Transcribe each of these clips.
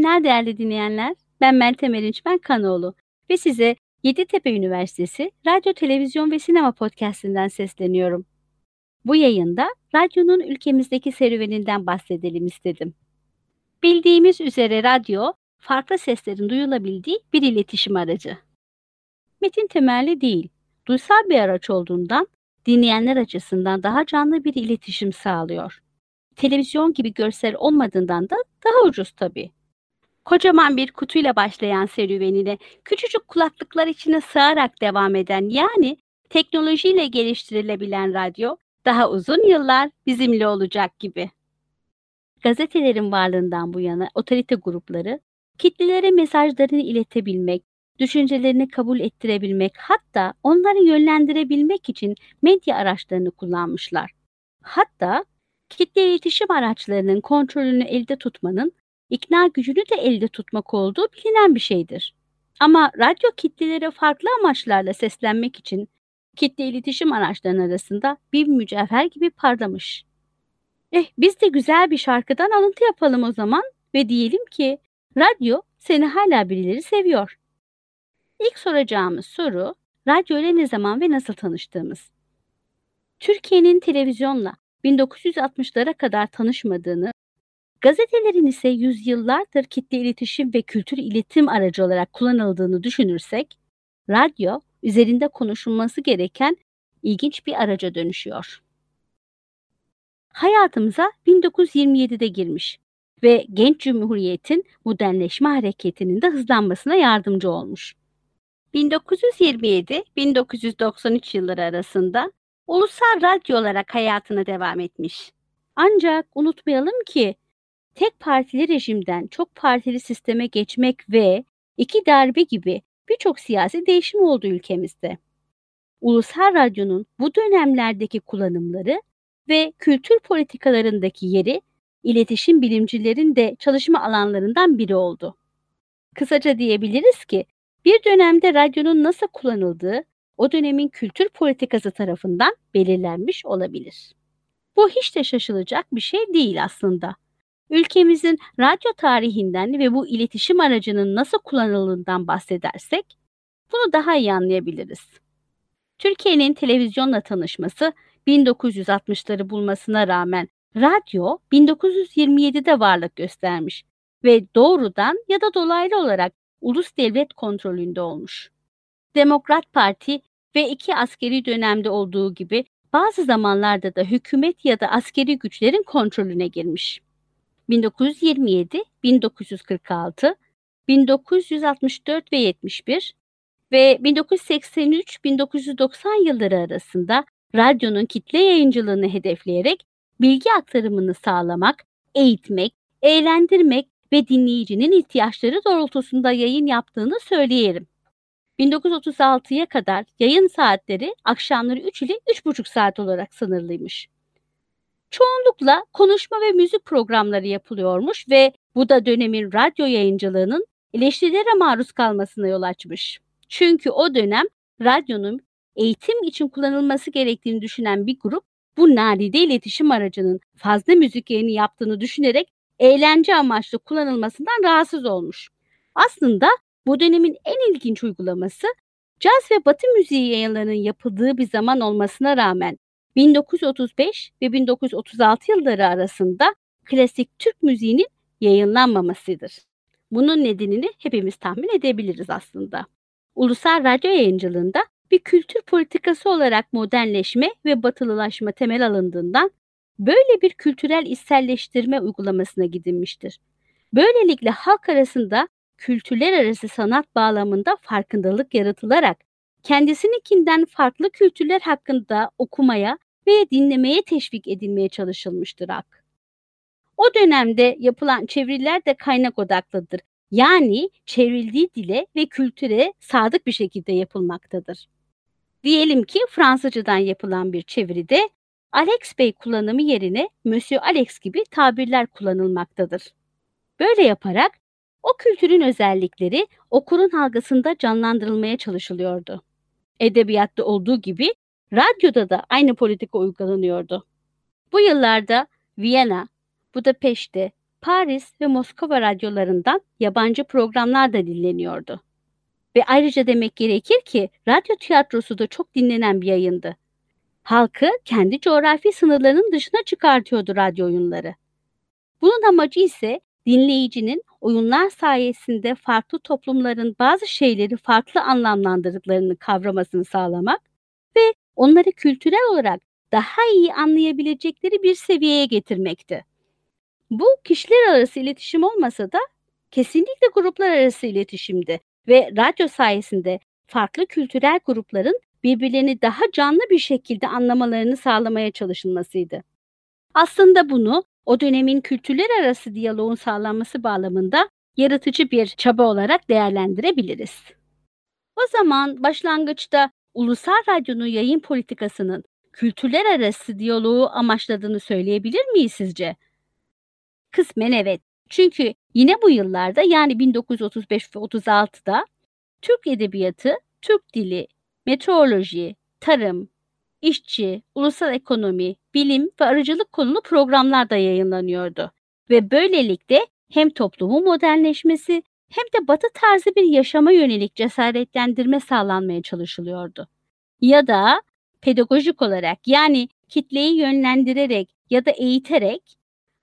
günler değerli dinleyenler. Ben Meltem Erinçmen Kanoğlu ve size Yeditepe Üniversitesi Radyo, Televizyon ve Sinema Podcast'inden sesleniyorum. Bu yayında radyonun ülkemizdeki serüveninden bahsedelim istedim. Bildiğimiz üzere radyo, farklı seslerin duyulabildiği bir iletişim aracı. Metin temelli değil, duysal bir araç olduğundan dinleyenler açısından daha canlı bir iletişim sağlıyor. Televizyon gibi görsel olmadığından da daha ucuz tabii. Kocaman bir kutuyla başlayan serüvenine küçücük kulaklıklar içine sığarak devam eden yani teknolojiyle geliştirilebilen radyo daha uzun yıllar bizimle olacak gibi. Gazetelerin varlığından bu yana otorite grupları kitlelere mesajlarını iletebilmek, düşüncelerini kabul ettirebilmek, hatta onları yönlendirebilmek için medya araçlarını kullanmışlar. Hatta kitle iletişim araçlarının kontrolünü elde tutmanın ikna gücünü de elde tutmak olduğu bilinen bir şeydir. Ama radyo kitlelere farklı amaçlarla seslenmek için kitle iletişim araçlarının arasında bir mücevher gibi parlamış. Eh biz de güzel bir şarkıdan alıntı yapalım o zaman ve diyelim ki radyo seni hala birileri seviyor. İlk soracağımız soru radyo ile ne zaman ve nasıl tanıştığımız. Türkiye'nin televizyonla 1960'lara kadar tanışmadığını, gazetelerin ise yüzyıllardır kitle iletişim ve kültür iletim aracı olarak kullanıldığını düşünürsek, radyo üzerinde konuşulması gereken ilginç bir araca dönüşüyor. Hayatımıza 1927'de girmiş ve genç cumhuriyetin modernleşme hareketinin de hızlanmasına yardımcı olmuş. 1927-1993 yılları arasında ulusal radyo olarak hayatına devam etmiş. Ancak unutmayalım ki tek partili rejimden çok partili sisteme geçmek ve iki darbe gibi birçok siyasi değişim oldu ülkemizde. Ulusal Radyo'nun bu dönemlerdeki kullanımları ve kültür politikalarındaki yeri iletişim bilimcilerin de çalışma alanlarından biri oldu. Kısaca diyebiliriz ki bir dönemde radyonun nasıl kullanıldığı o dönemin kültür politikası tarafından belirlenmiş olabilir. Bu hiç de şaşılacak bir şey değil aslında. Ülkemizin radyo tarihinden ve bu iletişim aracının nasıl kullanıldığından bahsedersek bunu daha iyi anlayabiliriz. Türkiye'nin televizyonla tanışması 1960'ları bulmasına rağmen radyo 1927'de varlık göstermiş ve doğrudan ya da dolaylı olarak ulus devlet kontrolünde olmuş. Demokrat Parti ve iki askeri dönemde olduğu gibi bazı zamanlarda da hükümet ya da askeri güçlerin kontrolüne girmiş. 1927, 1946, 1964 ve 71 ve 1983-1990 yılları arasında radyonun kitle yayıncılığını hedefleyerek bilgi aktarımını sağlamak, eğitmek, eğlendirmek ve dinleyicinin ihtiyaçları doğrultusunda yayın yaptığını söyleyelim. 1936'ya kadar yayın saatleri akşamları 3 ile 3,5 saat olarak sınırlıymış. Çoğunlukla konuşma ve müzik programları yapılıyormuş ve bu da dönemin radyo yayıncılığının eleştirilere maruz kalmasına yol açmış. Çünkü o dönem radyonun eğitim için kullanılması gerektiğini düşünen bir grup bu nadide iletişim aracının fazla müzik yayını yaptığını düşünerek eğlence amaçlı kullanılmasından rahatsız olmuş. Aslında bu dönemin en ilginç uygulaması caz ve batı müziği yayınlarının yapıldığı bir zaman olmasına rağmen 1935 ve 1936 yılları arasında klasik Türk müziğinin yayınlanmamasıdır. Bunun nedenini hepimiz tahmin edebiliriz aslında. Ulusal radyo yayıncılığında bir kültür politikası olarak modernleşme ve batılılaşma temel alındığından böyle bir kültürel içselleştirme uygulamasına gidilmiştir. Böylelikle halk arasında kültürler arası sanat bağlamında farkındalık yaratılarak kendisininkinden farklı kültürler hakkında okumaya ve dinlemeye teşvik edilmeye çalışılmıştır ak. O dönemde yapılan çeviriler de kaynak odaklıdır. Yani çevrildiği dile ve kültüre sadık bir şekilde yapılmaktadır. Diyelim ki Fransızcadan yapılan bir çeviride Alex Bey kullanımı yerine Monsieur Alex gibi tabirler kullanılmaktadır. Böyle yaparak o kültürün özellikleri okurun algısında canlandırılmaya çalışılıyordu. Edebiyatta olduğu gibi radyoda da aynı politika uygulanıyordu. Bu yıllarda Viyana, Budapeşte, Paris ve Moskova radyolarından yabancı programlar da dinleniyordu. Ve ayrıca demek gerekir ki radyo tiyatrosu da çok dinlenen bir yayındı. Halkı kendi coğrafi sınırlarının dışına çıkartıyordu radyo oyunları. Bunun amacı ise dinleyicinin oyunlar sayesinde farklı toplumların bazı şeyleri farklı anlamlandırdıklarını kavramasını sağlamak onları kültürel olarak daha iyi anlayabilecekleri bir seviyeye getirmekti. Bu kişiler arası iletişim olmasa da kesinlikle gruplar arası iletişimdi ve radyo sayesinde farklı kültürel grupların birbirlerini daha canlı bir şekilde anlamalarını sağlamaya çalışılmasıydı. Aslında bunu o dönemin kültürler arası diyaloğun sağlanması bağlamında yaratıcı bir çaba olarak değerlendirebiliriz. O zaman başlangıçta Ulusal Radyo'nun yayın politikasının kültürler arası diyaloğu amaçladığını söyleyebilir miyiz sizce? Kısmen evet. Çünkü yine bu yıllarda yani 1935 ve 36'da Türk edebiyatı, Türk dili, meteoroloji, tarım, işçi, ulusal ekonomi, bilim ve arıcılık konulu programlar da yayınlanıyordu. Ve böylelikle hem toplumun modernleşmesi hem de batı tarzı bir yaşama yönelik cesaretlendirme sağlanmaya çalışılıyordu. Ya da pedagojik olarak yani kitleyi yönlendirerek ya da eğiterek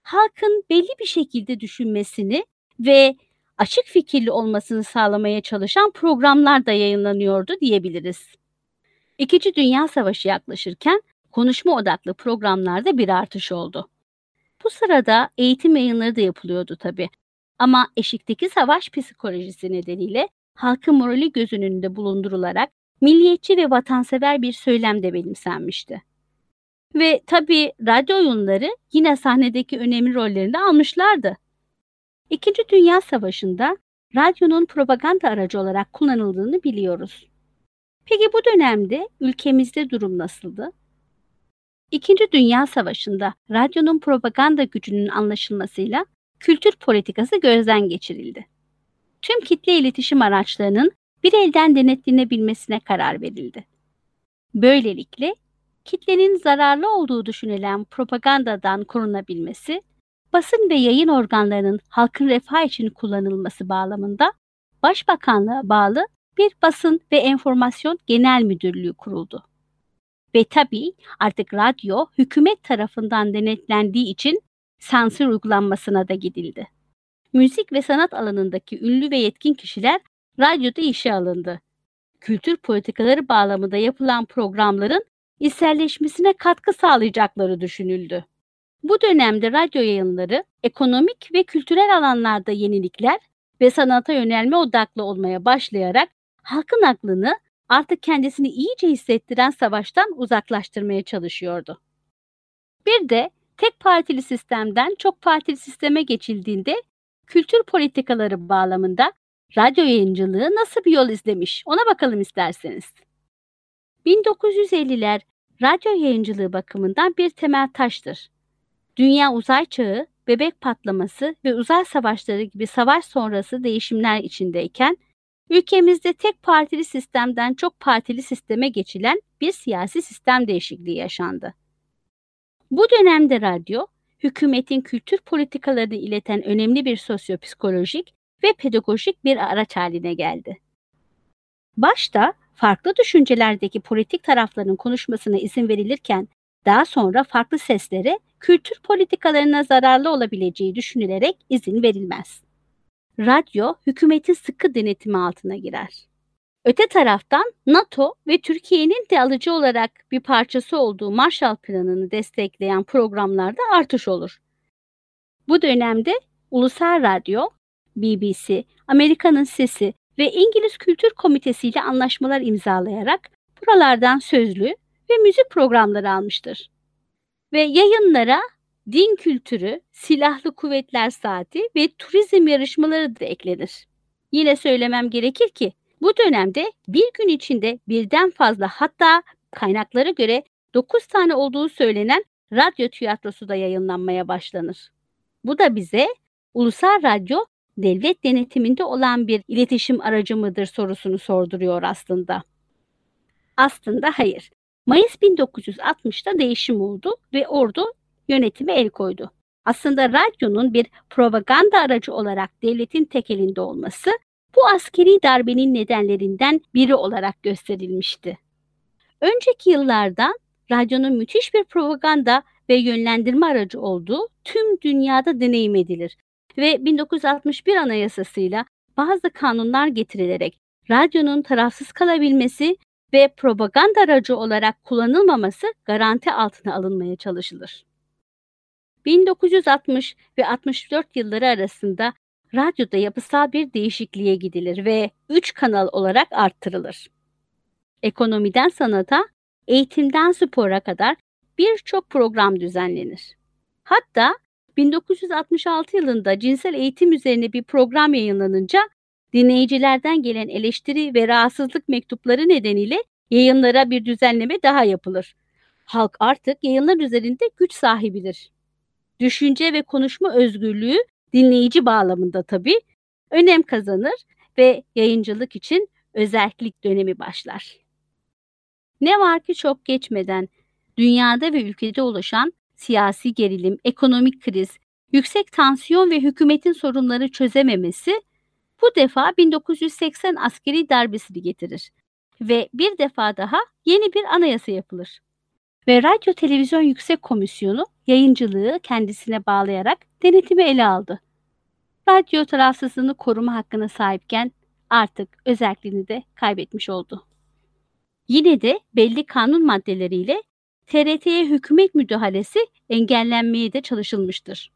halkın belli bir şekilde düşünmesini ve açık fikirli olmasını sağlamaya çalışan programlar da yayınlanıyordu diyebiliriz. İkinci Dünya Savaşı yaklaşırken konuşma odaklı programlarda bir artış oldu. Bu sırada eğitim yayınları da yapılıyordu tabi. Ama eşikteki savaş psikolojisi nedeniyle halkın morali göz önünde bulundurularak milliyetçi ve vatansever bir söylem de benimsenmişti. Ve tabi radyo oyunları yine sahnedeki önemli rollerini almışlardı. İkinci Dünya Savaşı'nda radyonun propaganda aracı olarak kullanıldığını biliyoruz. Peki bu dönemde ülkemizde durum nasıldı? İkinci Dünya Savaşı'nda radyonun propaganda gücünün anlaşılmasıyla kültür politikası gözden geçirildi. Tüm kitle iletişim araçlarının bir elden denetlenebilmesine karar verildi. Böylelikle kitlenin zararlı olduğu düşünülen propagandadan korunabilmesi, basın ve yayın organlarının halkın refah için kullanılması bağlamında Başbakanlığa bağlı bir basın ve enformasyon genel müdürlüğü kuruldu. Ve tabii artık radyo hükümet tarafından denetlendiği için sansür uygulanmasına da gidildi. Müzik ve sanat alanındaki ünlü ve yetkin kişiler radyoda işe alındı. Kültür politikaları bağlamında yapılan programların iselleşmesine katkı sağlayacakları düşünüldü. Bu dönemde radyo yayınları ekonomik ve kültürel alanlarda yenilikler ve sanata yönelme odaklı olmaya başlayarak halkın aklını artık kendisini iyice hissettiren savaştan uzaklaştırmaya çalışıyordu. Bir de tek partili sistemden çok partili sisteme geçildiğinde kültür politikaları bağlamında radyo yayıncılığı nasıl bir yol izlemiş ona bakalım isterseniz. 1950'ler radyo yayıncılığı bakımından bir temel taştır. Dünya uzay çağı, bebek patlaması ve uzay savaşları gibi savaş sonrası değişimler içindeyken ülkemizde tek partili sistemden çok partili sisteme geçilen bir siyasi sistem değişikliği yaşandı. Bu dönemde radyo, hükümetin kültür politikalarını ileten önemli bir sosyopsikolojik ve pedagojik bir araç haline geldi. Başta farklı düşüncelerdeki politik tarafların konuşmasına izin verilirken daha sonra farklı seslere kültür politikalarına zararlı olabileceği düşünülerek izin verilmez. Radyo hükümetin sıkı denetimi altına girer. Öte taraftan NATO ve Türkiye'nin de alıcı olarak bir parçası olduğu Marshall Planı'nı destekleyen programlarda artış olur. Bu dönemde Ulusal Radyo, BBC, Amerika'nın Sesi ve İngiliz Kültür Komitesi ile anlaşmalar imzalayarak buralardan sözlü ve müzik programları almıştır. Ve yayınlara din kültürü, silahlı kuvvetler saati ve turizm yarışmaları da eklenir. Yine söylemem gerekir ki bu dönemde bir gün içinde birden fazla hatta kaynaklara göre 9 tane olduğu söylenen radyo tiyatrosu da yayınlanmaya başlanır. Bu da bize ulusal radyo devlet denetiminde olan bir iletişim aracı mıdır sorusunu sorduruyor aslında. Aslında hayır. Mayıs 1960'da değişim oldu ve ordu yönetime el koydu. Aslında radyonun bir propaganda aracı olarak devletin tekelinde olması bu askeri darbenin nedenlerinden biri olarak gösterilmişti. Önceki yıllarda radyonun müthiş bir propaganda ve yönlendirme aracı olduğu tüm dünyada deneyim edilir ve 1961 Anayasası'yla bazı kanunlar getirilerek radyonun tarafsız kalabilmesi ve propaganda aracı olarak kullanılmaması garanti altına alınmaya çalışılır. 1960 ve 64 yılları arasında radyoda yapısal bir değişikliğe gidilir ve 3 kanal olarak arttırılır. Ekonomiden sanata, eğitimden spora kadar birçok program düzenlenir. Hatta 1966 yılında cinsel eğitim üzerine bir program yayınlanınca dinleyicilerden gelen eleştiri ve rahatsızlık mektupları nedeniyle yayınlara bir düzenleme daha yapılır. Halk artık yayınlar üzerinde güç sahibidir. Düşünce ve konuşma özgürlüğü dinleyici bağlamında tabii önem kazanır ve yayıncılık için özellik dönemi başlar. Ne var ki çok geçmeden dünyada ve ülkede oluşan siyasi gerilim, ekonomik kriz, yüksek tansiyon ve hükümetin sorunları çözememesi bu defa 1980 askeri darbesini getirir ve bir defa daha yeni bir anayasa yapılır. Ve Radyo Televizyon Yüksek Komisyonu yayıncılığı kendisine bağlayarak denetimi ele aldı. Radyo tarafsızlığını koruma hakkına sahipken artık özelliğini de kaybetmiş oldu. Yine de belli kanun maddeleriyle TRT'ye hükümet müdahalesi engellenmeye de çalışılmıştır.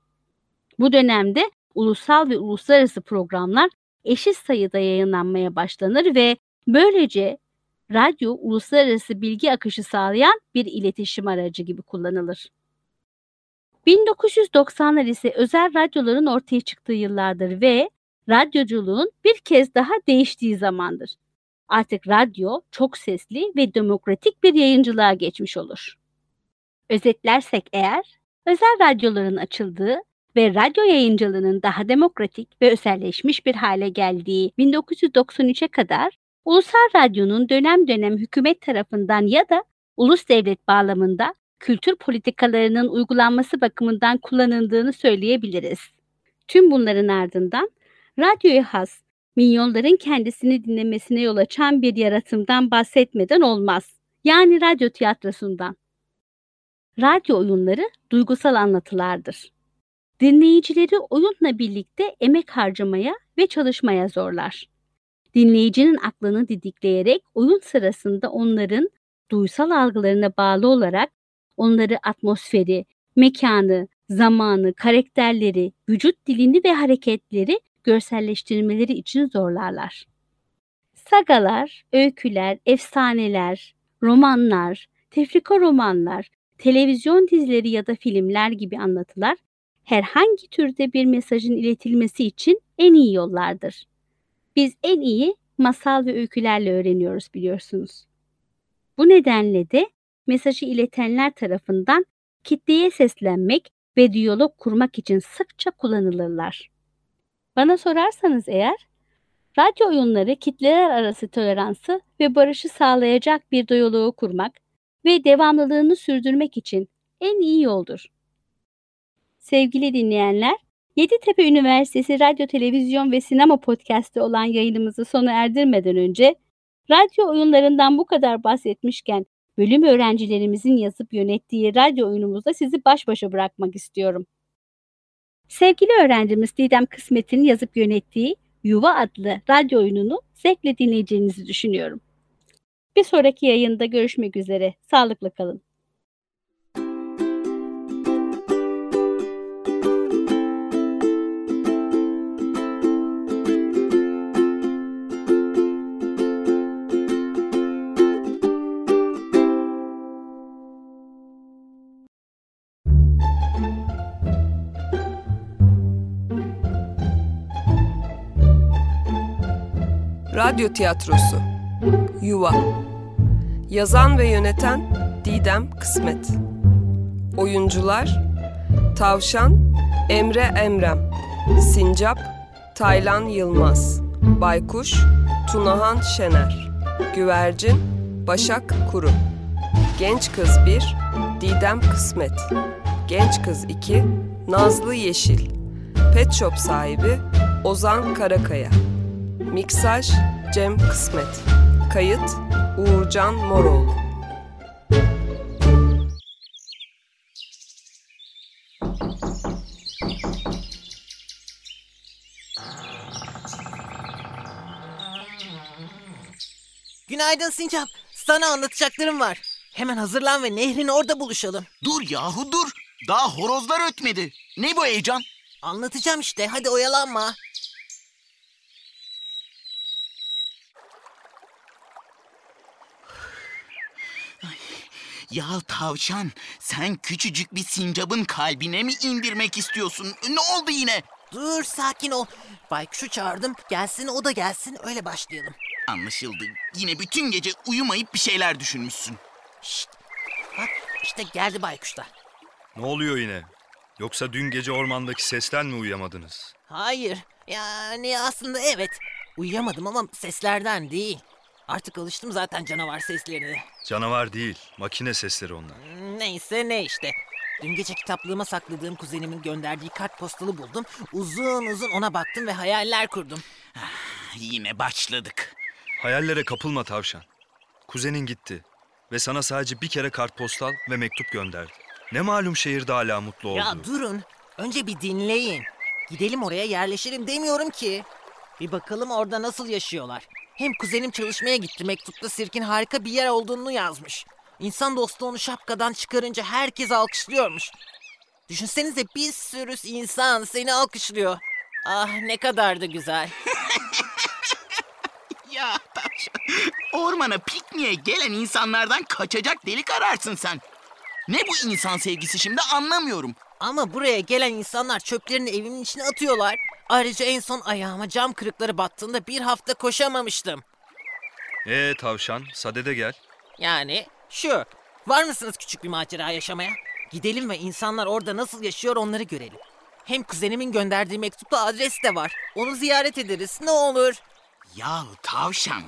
Bu dönemde ulusal ve uluslararası programlar eşit sayıda yayınlanmaya başlanır ve böylece radyo uluslararası bilgi akışı sağlayan bir iletişim aracı gibi kullanılır. 1990'lar ise özel radyoların ortaya çıktığı yıllardır ve radyoculuğun bir kez daha değiştiği zamandır. Artık radyo çok sesli ve demokratik bir yayıncılığa geçmiş olur. Özetlersek eğer, özel radyoların açıldığı ve radyo yayıncılığının daha demokratik ve özelleşmiş bir hale geldiği 1993'e kadar ulusal radyonun dönem dönem hükümet tarafından ya da ulus devlet bağlamında kültür politikalarının uygulanması bakımından kullanıldığını söyleyebiliriz. Tüm bunların ardından radyoya has, milyonların kendisini dinlemesine yol açan bir yaratımdan bahsetmeden olmaz. Yani radyo tiyatrosundan. Radyo oyunları duygusal anlatılardır. Dinleyicileri oyunla birlikte emek harcamaya ve çalışmaya zorlar. Dinleyicinin aklını didikleyerek oyun sırasında onların duysal algılarına bağlı olarak onları atmosferi, mekanı, zamanı, karakterleri, vücut dilini ve hareketleri görselleştirmeleri için zorlarlar. Sagalar, öyküler, efsaneler, romanlar, tefrika romanlar, televizyon dizileri ya da filmler gibi anlatılar herhangi türde bir mesajın iletilmesi için en iyi yollardır. Biz en iyi masal ve öykülerle öğreniyoruz biliyorsunuz. Bu nedenle de mesajı iletenler tarafından kitleye seslenmek ve diyalog kurmak için sıkça kullanılırlar. Bana sorarsanız eğer, radyo oyunları kitleler arası toleransı ve barışı sağlayacak bir diyaloğu kurmak ve devamlılığını sürdürmek için en iyi yoldur. Sevgili dinleyenler, Yeditepe Üniversitesi Radyo, Televizyon ve Sinema Podcast'ı olan yayınımızı sona erdirmeden önce, radyo oyunlarından bu kadar bahsetmişken bölüm öğrencilerimizin yazıp yönettiği radyo oyunumuzda sizi baş başa bırakmak istiyorum. Sevgili öğrencimiz Didem Kısmet'in yazıp yönettiği Yuva adlı radyo oyununu zevkle dinleyeceğinizi düşünüyorum. Bir sonraki yayında görüşmek üzere. Sağlıkla kalın. Radyo Tiyatrosu. Yuva. Yazan ve yöneten Didem Kısmet. Oyuncular Tavşan Emre Emrem. Sincap Taylan Yılmaz. Baykuş Tunahan Şener. Güvercin Başak Kuru. Genç Kız 1 Didem Kısmet. Genç Kız 2 Nazlı Yeşil. Pet Shop sahibi Ozan Karakaya. Miksaj Cem Kısmet Kayıt Uğurcan Moroğlu Günaydın Sincap. Sana anlatacaklarım var. Hemen hazırlan ve nehrin orada buluşalım. Dur yahu dur. Daha horozlar ötmedi. Ne bu heyecan? Anlatacağım işte. Hadi oyalanma. Ya tavşan sen küçücük bir sincabın kalbine mi indirmek istiyorsun? Ne oldu yine? Dur sakin ol. Baykuş'u çağırdım. Gelsin o da gelsin. Öyle başlayalım. Anlaşıldı. Yine bütün gece uyumayıp bir şeyler düşünmüşsün. Şşt. Bak işte geldi Baykuş da. Ne oluyor yine? Yoksa dün gece ormandaki sesten mi uyuyamadınız? Hayır. Yani aslında evet. Uyuyamadım ama seslerden değil. Artık alıştım zaten canavar seslerine. Canavar değil, makine sesleri onlar. Neyse ne işte. Dün gece kitaplığıma sakladığım kuzenimin gönderdiği kart postalı buldum. Uzun uzun ona baktım ve hayaller kurdum. Yine başladık. Hayallere kapılma tavşan. Kuzenin gitti ve sana sadece bir kere kartpostal ve mektup gönderdi. Ne malum şehirde hala mutlu olduğu. Ya durun. Önce bir dinleyin. Gidelim oraya yerleşelim demiyorum ki. Bir bakalım orada nasıl yaşıyorlar. Hem kuzenim çalışmaya gitti. Mektupta sirkin harika bir yer olduğunu yazmış. İnsan dostu onu şapkadan çıkarınca herkes alkışlıyormuş. Düşünsenize bir sürü insan seni alkışlıyor. Ah ne kadar da güzel. Ya tavşan. Ormana pikniğe gelen insanlardan kaçacak delik ararsın sen. Ne bu insan sevgisi şimdi anlamıyorum. Ama buraya gelen insanlar çöplerini evimin içine atıyorlar. Ayrıca en son ayağıma cam kırıkları battığında bir hafta koşamamıştım. Ee tavşan, sadede gel. Yani şu. Var mısınız küçük bir macera yaşamaya? Gidelim ve insanlar orada nasıl yaşıyor onları görelim. Hem kuzenimin gönderdiği mektupta adres de var. Onu ziyaret ederiz ne olur. Ya tavşan.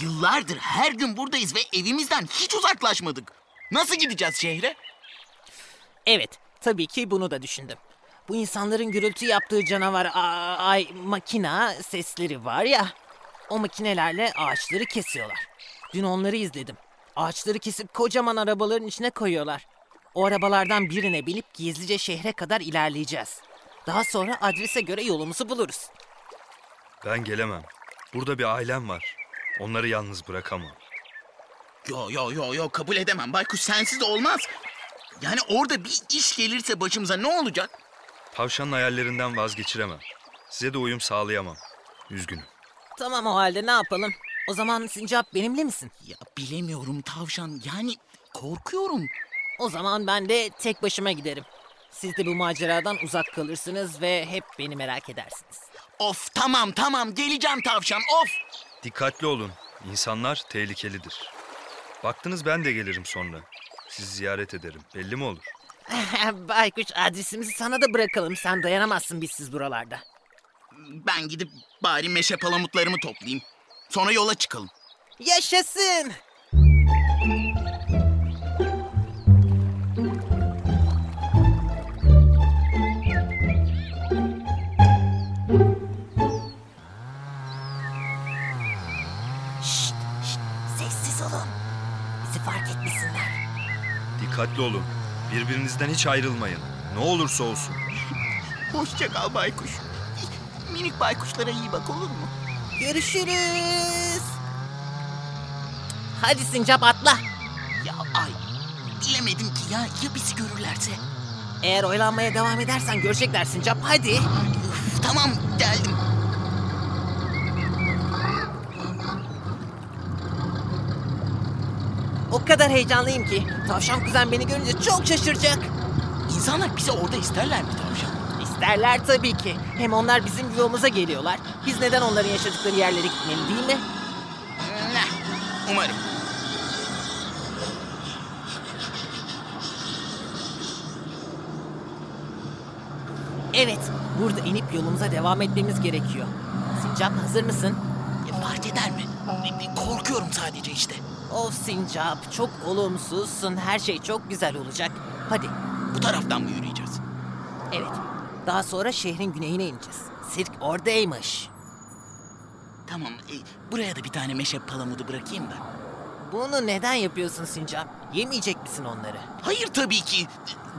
Yıllardır her gün buradayız ve evimizden hiç uzaklaşmadık. Nasıl gideceğiz şehre? Evet tabii ki bunu da düşündüm. Bu insanların gürültü yaptığı canavar a- ay makina sesleri var ya. O makinelerle ağaçları kesiyorlar. Dün onları izledim. Ağaçları kesip kocaman arabaların içine koyuyorlar. O arabalardan birine binip gizlice şehre kadar ilerleyeceğiz. Daha sonra adrese göre yolumuzu buluruz. Ben gelemem. Burada bir ailem var. Onları yalnız bırakamam. Yo yo yo yo kabul edemem. Baykuş sensiz olmaz. Yani orada bir iş gelirse başımıza ne olacak? Tavşanın hayallerinden vazgeçiremem. Size de uyum sağlayamam. Üzgünüm. Tamam o halde ne yapalım? O zaman Sincap benimle misin? Ya bilemiyorum tavşan. Yani korkuyorum. O zaman ben de tek başıma giderim. Siz de bu maceradan uzak kalırsınız ve hep beni merak edersiniz. Of tamam tamam geleceğim tavşan of. Dikkatli olun. İnsanlar tehlikelidir. Baktınız ben de gelirim sonra. Sizi ziyaret ederim. Belli mi olur? Baykuş adresimizi sana da bırakalım. Sen dayanamazsın bizsiz buralarda. Ben gidip bari meşe palamutlarımı toplayayım. Sonra yola çıkalım. Yaşasın! Şşt, şşt, sessiz olun. Bizi fark etmesinler. Dikkatli olun. Birbirinizden hiç ayrılmayın. Ne olursa olsun. Hoşça kal baykuş. Minik baykuşlara iyi bak olur mu? Görüşürüz. Hadi Sincap atla. Ya ay bilemedim ki ya ya bizi görürlerse. Eğer oyalanmaya devam edersen görecekler Sincap. Hadi. Üf, tamam geldim. Kadar heyecanlıyım ki tavşan kuzen beni görünce çok şaşıracak. İnsanlar bizi orada isterler mi tavşan? İsterler tabii ki. Hem onlar bizim yolumuza geliyorlar. Biz neden onların yaşadıkları yerlere gitmeli değil mi? Umarım. Evet, burada inip yolumuza devam etmemiz gerekiyor. Sincap hazır mısın? E, fark eder mi? E, Korkuyorum sadece işte. Of Sincap, çok olumsuzsun. Her şey çok güzel olacak. Hadi, Bu taraftan mı yürüyeceğiz? Evet. Daha sonra şehrin güneyine ineceğiz. Sirk oradaymış. Tamam, e, buraya da bir tane meşe palamudu bırakayım da. Bunu neden yapıyorsun Sincap? Yemeyecek misin onları? Hayır tabii ki.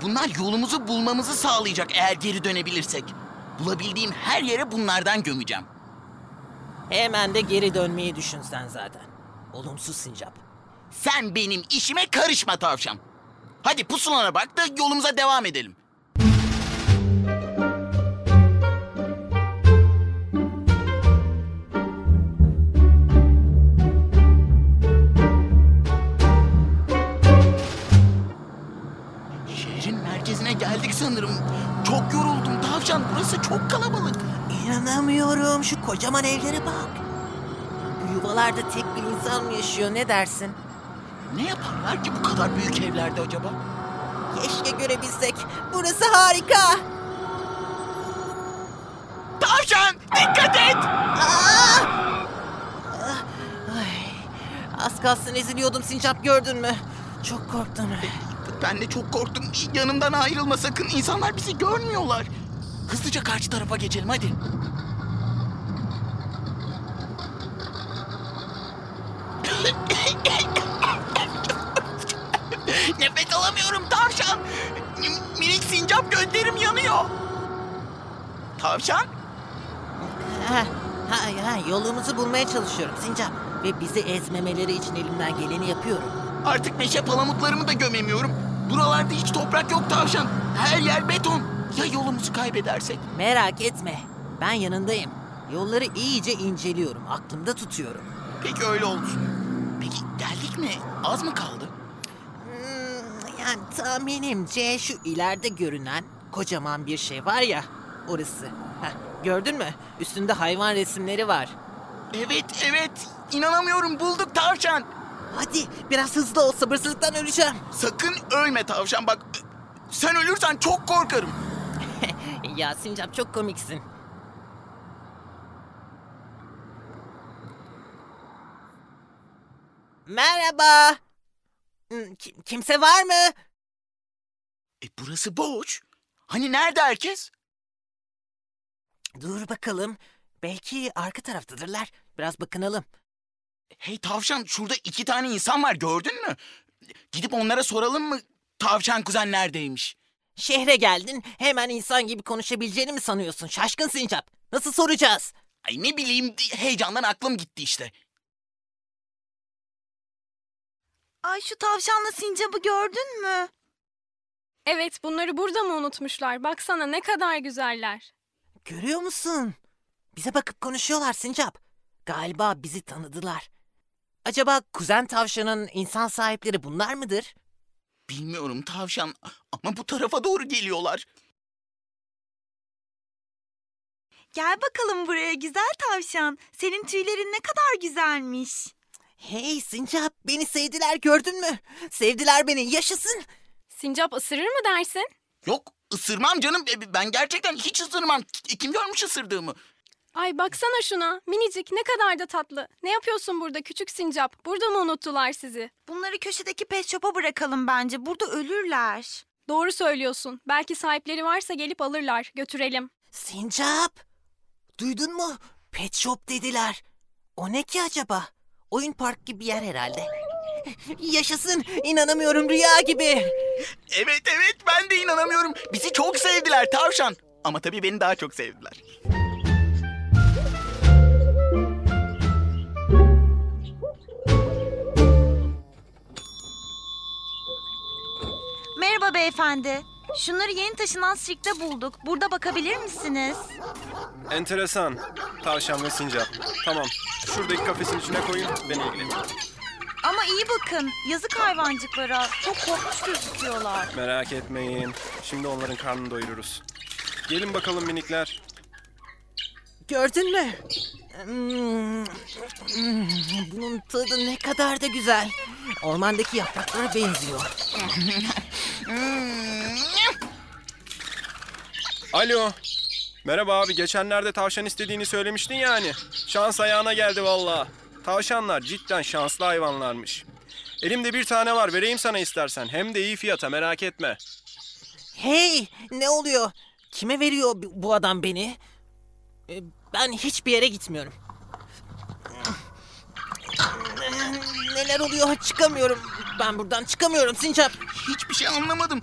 Bunlar yolumuzu bulmamızı sağlayacak eğer geri dönebilirsek. Bulabildiğim her yere bunlardan gömeceğim. Hemen de geri dönmeyi düşünsen zaten. Olumsuz Sincap. Sen benim işime karışma tavşan. Hadi pusulana bak da yolumuza devam edelim. Şehrin merkezine geldik sanırım. Çok yoruldum tavşan. Burası çok kalabalık. İnanamıyorum şu kocaman evlere bak. Bu yuvalarda tek bir insan mı yaşıyor ne dersin? Ne yaparlar ki bu kadar büyük evlerde acaba? Keşke görebilsek. Burası harika. Tavşan dikkat et! Ay, az kalsın eziliyordum Sincap gördün mü? Çok korktum. Ben de çok korktum. Yanımdan ayrılma sakın. İnsanlar bizi görmüyorlar. Hızlıca karşı tarafa geçelim hadi. Sincap gözlerim yanıyor. Tavşan? Ha, ha, ha, yolumuzu bulmaya çalışıyorum Sincap. Ve bizi ezmemeleri için elimden geleni yapıyorum. Artık meşe palamutlarımı da gömemiyorum. Buralarda hiç toprak yok tavşan. Her yer beton. Ya yolumuzu kaybedersek? Merak etme. Ben yanındayım. Yolları iyice inceliyorum. Aklımda tutuyorum. Peki öyle olsun. Peki geldik mi? Az mı kaldı? Tahminimce şu ileride görünen kocaman bir şey var ya. Orası. Heh, gördün mü? Üstünde hayvan resimleri var. Evet evet. İnanamıyorum bulduk tavşan. Hadi biraz hızlı ol sabırsızlıktan öleceğim. Sakın ölme tavşan bak. Sen ölürsen çok korkarım. ya Sincap çok komiksin. Merhaba. Hmm, kim- kimse var mı? E burası boş. Hani nerede herkes? Dur bakalım. Belki arka taraftadırlar. Biraz bakınalım. Hey tavşan şurada iki tane insan var gördün mü? Gidip onlara soralım mı? Tavşan kuzen neredeymiş? Şehre geldin. Hemen insan gibi konuşabileceğini mi sanıyorsun? Şaşkın Sincap. Nasıl soracağız? Ay ne bileyim heyecandan aklım gitti işte. Ay şu tavşanla sincabı gördün mü? Evet, bunları burada mı unutmuşlar? Baksana ne kadar güzeller. Görüyor musun? Bize bakıp konuşuyorlar Sincap. Galiba bizi tanıdılar. Acaba kuzen tavşanın insan sahipleri bunlar mıdır? Bilmiyorum tavşan ama bu tarafa doğru geliyorlar. Gel bakalım buraya güzel tavşan. Senin tüylerin ne kadar güzelmiş. Hey Sincap beni sevdiler gördün mü? Sevdiler beni yaşasın. Sincap ısırır mı dersin? Yok ısırmam canım. E, Ben gerçekten hiç ısırmam. Kim görmüş ısırdığımı? Ay baksana şuna. Minicik ne kadar da tatlı. Ne yapıyorsun burada küçük sincap? Burada mı unuttular sizi? Bunları köşedeki pet shop'a bırakalım bence. Burada ölürler. Doğru söylüyorsun. Belki sahipleri varsa gelip alırlar. Götürelim. Sincap duydun mu? Pet shop dediler. O ne ki acaba? Oyun park gibi bir yer herhalde. Yaşasın inanamıyorum rüya gibi. Evet evet ben de inanamıyorum. Bizi çok sevdiler tavşan. Ama tabii beni daha çok sevdiler. Merhaba beyefendi. Şunları yeni taşınan sirkte bulduk. Burada bakabilir misiniz? Enteresan. Tavşan ve sincap. Tamam. Şuradaki kafesin içine koyun. Beni ilgilenin. Ama iyi bakın. Yazık hayvancıklara. Çok korkmuş gözüküyorlar. Merak etmeyin. Şimdi onların karnını doyururuz. Gelin bakalım minikler. Gördün mü? Hmm, hmm, Bunun tadı ne kadar da güzel. Ormandaki yapraklara benziyor. Alo. Merhaba abi. Geçenlerde tavşan istediğini söylemiştin yani. Şans ayağına geldi valla. Tavşanlar cidden şanslı hayvanlarmış. Elimde bir tane var. Vereyim sana istersen. Hem de iyi fiyata merak etme. Hey ne oluyor? Kime veriyor bu- adam beni? E, Ben hiçbir yere gitmiyorum. Neler oluyor? Çıkamıyorum. Ben buradan çıkamıyorum Sincap. Hiçbir şey anlamadım.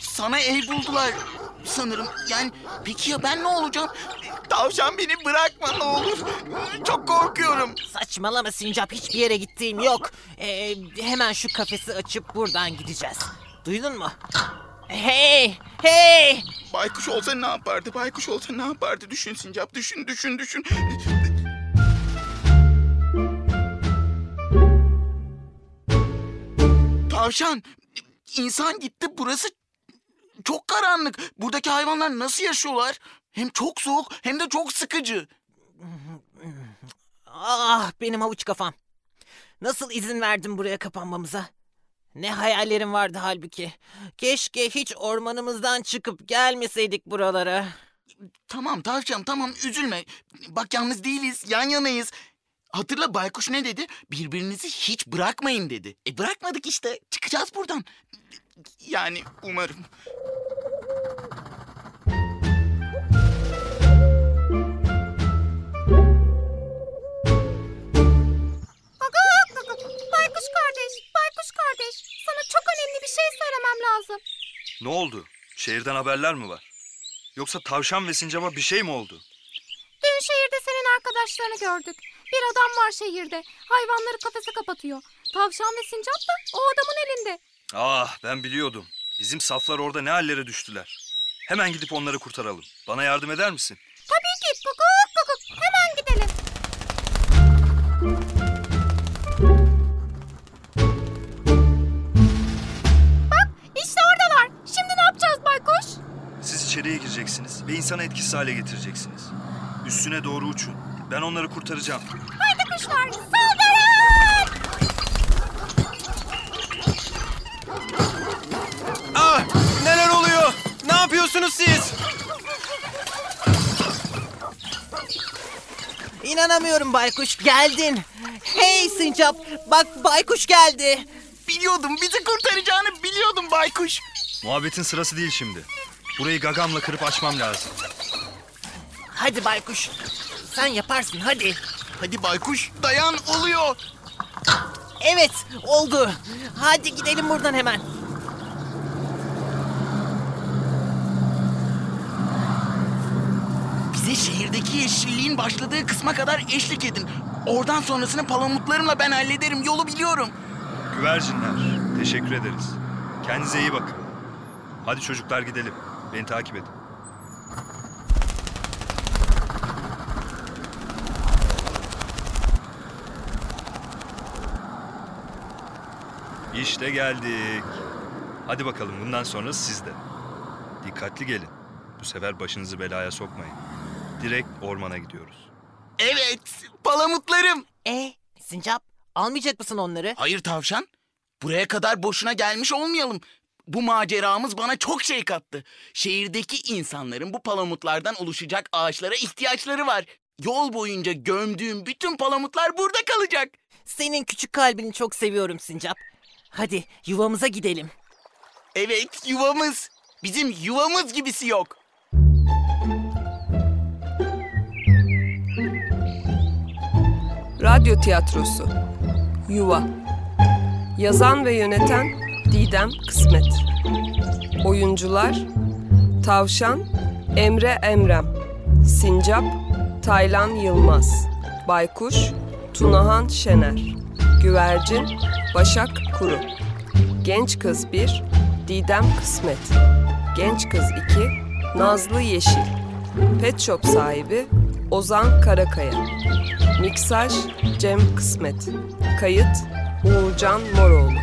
Sana ev buldular sanırım. Yani peki ya ben ne olacağım? Tavşan beni bırakma ne olur. Çok korkuyorum. Saçmalama Sincap. Hiçbir yere gittiğim yok. E, hemen şu kafesi açıp buradan gideceğiz. Duydun mu? Hey! Hey! Baykuş olsa ne yapardı? Baykuş olsa ne yapardı? Düşün Sincap, düşün, düşün, düşün. Tavşan, insan gitti. Burası çok karanlık. Buradaki hayvanlar nasıl yaşıyorlar? Hem çok soğuk hem de çok sıkıcı. Ah benim havuç kafam. Nasıl izin verdin buraya kapanmamıza? Ne hayallerim vardı halbuki. Keşke hiç ormanımızdan çıkıp gelmeseydik buralara. Tamam tavşan tamam üzülme. Bak yalnız değiliz yan yanayız. Hatırla baykuş ne dedi? Birbirinizi hiç bırakmayın dedi. E bırakmadık işte. Çıkacağız buradan. Yani umarım. Baykuş kardeş, baykuş kardeş. Sana çok önemli bir şey söylemem lazım. Ne oldu? Şehirden haberler mi var? Yoksa tavşan ve sincaba bir şey mi oldu? Dün şehirde senin arkadaşlarını gördük. Bir adam var şehirde. Hayvanları kafese kapatıyor. Tavşan ve sincap da o adamın elinde. Ah ben biliyordum. Bizim saflar orada ne hallere düştüler. Hemen gidip onları kurtaralım. Bana yardım eder misin? Tabii ki. Kukuk kukuk. Hemen gidelim. Bak işte oradalar. Şimdi ne yapacağız baykuş? Siz içeriye gireceksiniz ve insanı etkisiz hale getireceksiniz. Üstüne doğru uçun. Ben onları kurtaracağım. Haydi kuşlar saldırın! Ah! Neler oluyor? Ne yapıyorsunuz siz? İnanamıyorum baykuş geldin. Hey sincap bak baykuş geldi. Biliyordum bizi kurtaracağını biliyordum baykuş. Muhabbetin sırası değil şimdi. Burayı gagamla kırıp açmam lazım. Hadi baykuş sen yaparsın hadi. Hadi baykuş dayan oluyor. Evet oldu. Hadi gidelim buradan hemen. Bize şehirdeki yeşilliğin başladığı kısma kadar eşlik edin. Oradan sonrasını palamutlarımla ben hallederim. Yolu biliyorum. Güvercinler, teşekkür ederiz. Kendinize iyi bakın. Hadi çocuklar gidelim. Beni takip edin. İşte geldik. Hadi bakalım bundan sonra sizde. Dikkatli gelin. Bu sefer başınızı belaya sokmayın. Direkt ormana gidiyoruz. Evet, palamutlarım. E sincap almayacak mısın onları? Hayır tavşan. Buraya kadar boşuna gelmiş olmayalım. Bu maceramız bana çok şey kattı. Şehirdeki insanların bu palamutlardan oluşacak ağaçlara ihtiyaçları var. Yol boyunca gömdüğüm bütün palamutlar burada kalacak. Senin küçük kalbini çok seviyorum sincap. Hadi yuvamıza gidelim. Evet, yuvamız. Bizim yuvamız gibisi yok. Radyo tiyatrosu Yuva Yazan ve yöneten Didem Kısmet Oyuncular Tavşan Emre Emrem Sincap Taylan Yılmaz Baykuş Tunahan Şener Güvercin Başak Kuru. Genç Kız 1 Didem Kısmet. Genç Kız 2 Nazlı Yeşil. Pet Shop sahibi Ozan Karakaya. Miksaj Cem Kısmet. Kayıt Uğurcan Moroğlu